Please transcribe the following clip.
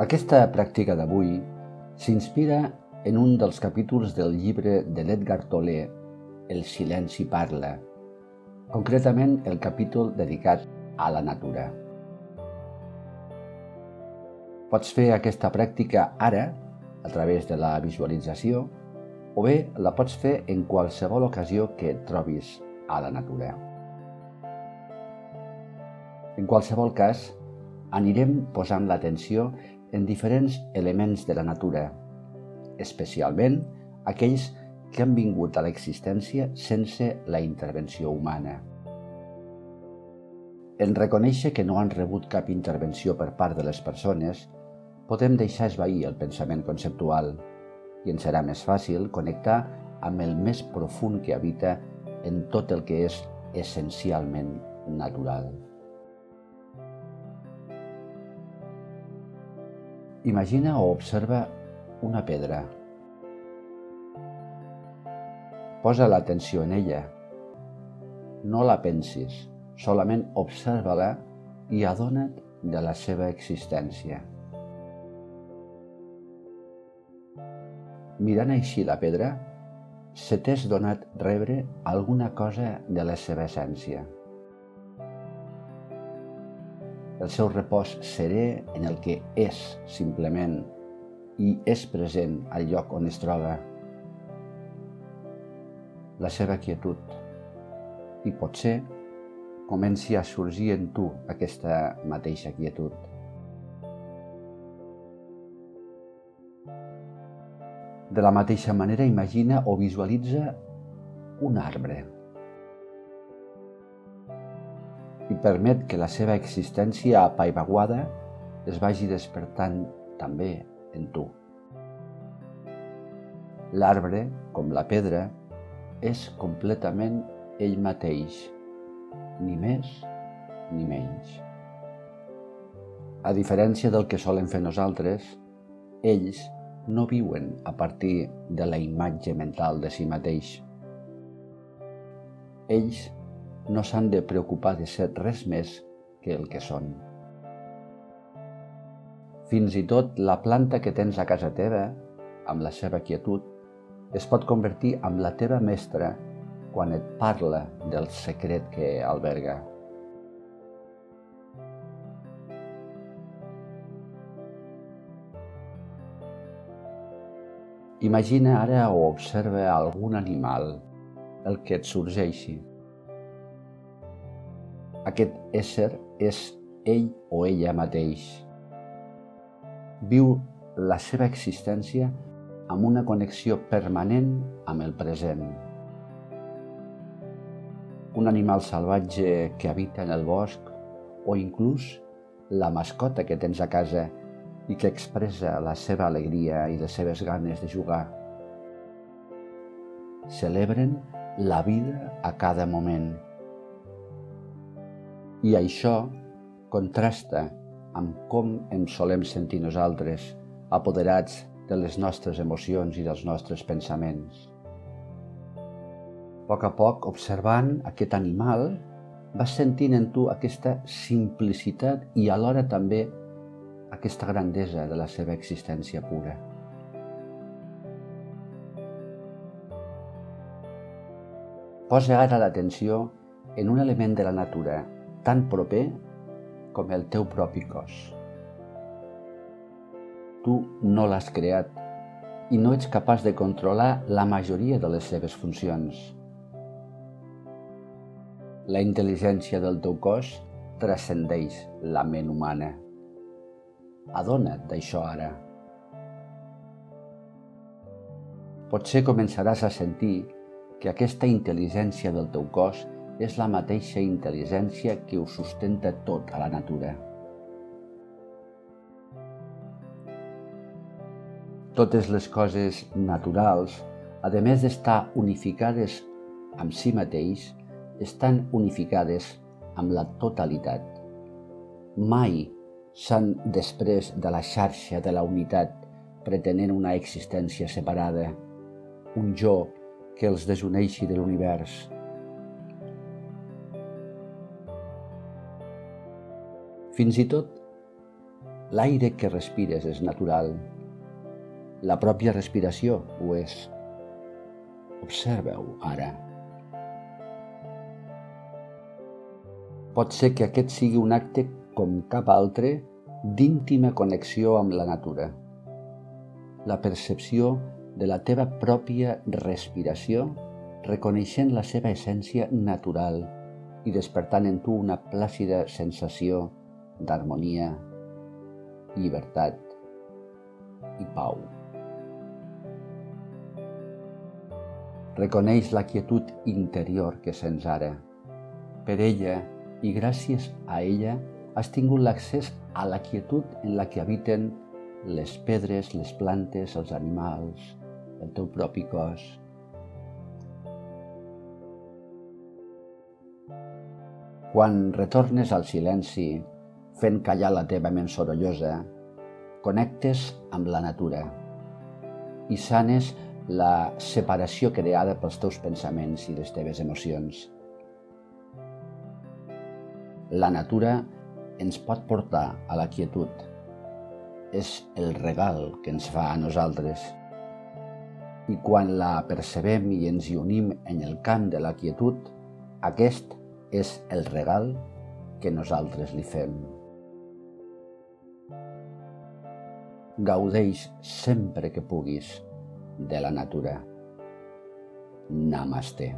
Aquesta pràctica d'avui s'inspira en un dels capítols del llibre de l'Edgar Tolle, El silenci parla, concretament el capítol dedicat a la natura. Pots fer aquesta pràctica ara, a través de la visualització, o bé la pots fer en qualsevol ocasió que et trobis a la natura. En qualsevol cas, anirem posant l'atenció en diferents elements de la natura, especialment aquells que han vingut a l'existència sense la intervenció humana. En reconèixer que no han rebut cap intervenció per part de les persones, podem deixar esvair el pensament conceptual i ens serà més fàcil connectar amb el més profund que habita en tot el que és essencialment natural. Imagina o observa una pedra. Posa l'atenció en ella. No la pensis, solament observa-la i adona't de la seva existència. Mirant així la pedra, se t'és donat rebre alguna cosa de la seva essència el seu repòs serè en el que és simplement i és present al lloc on es troba. La seva quietud. I potser comenci a sorgir en tu aquesta mateixa quietud. De la mateixa manera, imagina o visualitza un arbre i permet que la seva existència apaivaguada es vagi despertant també en tu. L'arbre, com la pedra, és completament ell mateix, ni més ni menys. A diferència del que solen fer nosaltres, ells no viuen a partir de la imatge mental de si mateix. Ells no s'han de preocupar de ser res més que el que són. Fins i tot la planta que tens a casa teva, amb la seva quietud, es pot convertir en la teva mestra quan et parla del secret que alberga. Imagina ara o observa algun animal, el que et sorgeixi. Aquest ésser és ell o ella mateix. Viu la seva existència amb una connexió permanent amb el present. Un animal salvatge que habita en el bosc o inclús la mascota que tens a casa i que expressa la seva alegria i les seves ganes de jugar. Celebren la vida a cada moment i això contrasta amb com ens solem sentir nosaltres, apoderats de les nostres emocions i dels nostres pensaments. A poc a poc, observant aquest animal, vas sentint en tu aquesta simplicitat i alhora també aquesta grandesa de la seva existència pura. Posa ara l'atenció en un element de la natura tan proper com el teu propi cos. Tu no l'has creat i no ets capaç de controlar la majoria de les seves funcions. La intel·ligència del teu cos transcendeix la ment humana. Adona't d'això ara. Potser començaràs a sentir que aquesta intel·ligència del teu cos és la mateixa intel·ligència que ho sustenta tot a la natura. Totes les coses naturals, a més d'estar unificades amb si mateix, estan unificades amb la totalitat. Mai s'han després de la xarxa de la unitat pretenent una existència separada, un jo que els desuneixi de l'univers, Fins i tot L'aire que respires és natural. La pròpia respiració ho és. Observeu ara. Pot ser que aquest sigui un acte com cap altre d'íntima connexió amb la natura. La percepció de la teva pròpia respiració reconeixent la seva essència natural i despertant en tu una plàcida sensació d'harmonia, llibertat i pau. Reconeix la quietud interior que sents ara. Per ella, i gràcies a ella, has tingut l'accés a la quietud en la que habiten les pedres, les plantes, els animals, el teu propi cos. Quan retornes al silenci, fent callar la teva ment sorollosa, connectes amb la natura i sanes la separació creada pels teus pensaments i les teves emocions. La natura ens pot portar a la quietud. És el regal que ens fa a nosaltres. I quan la percebem i ens hi unim en el camp de la quietud, aquest és el regal que nosaltres li fem. Gaudeix sempre que puguis de la natura. Namaste.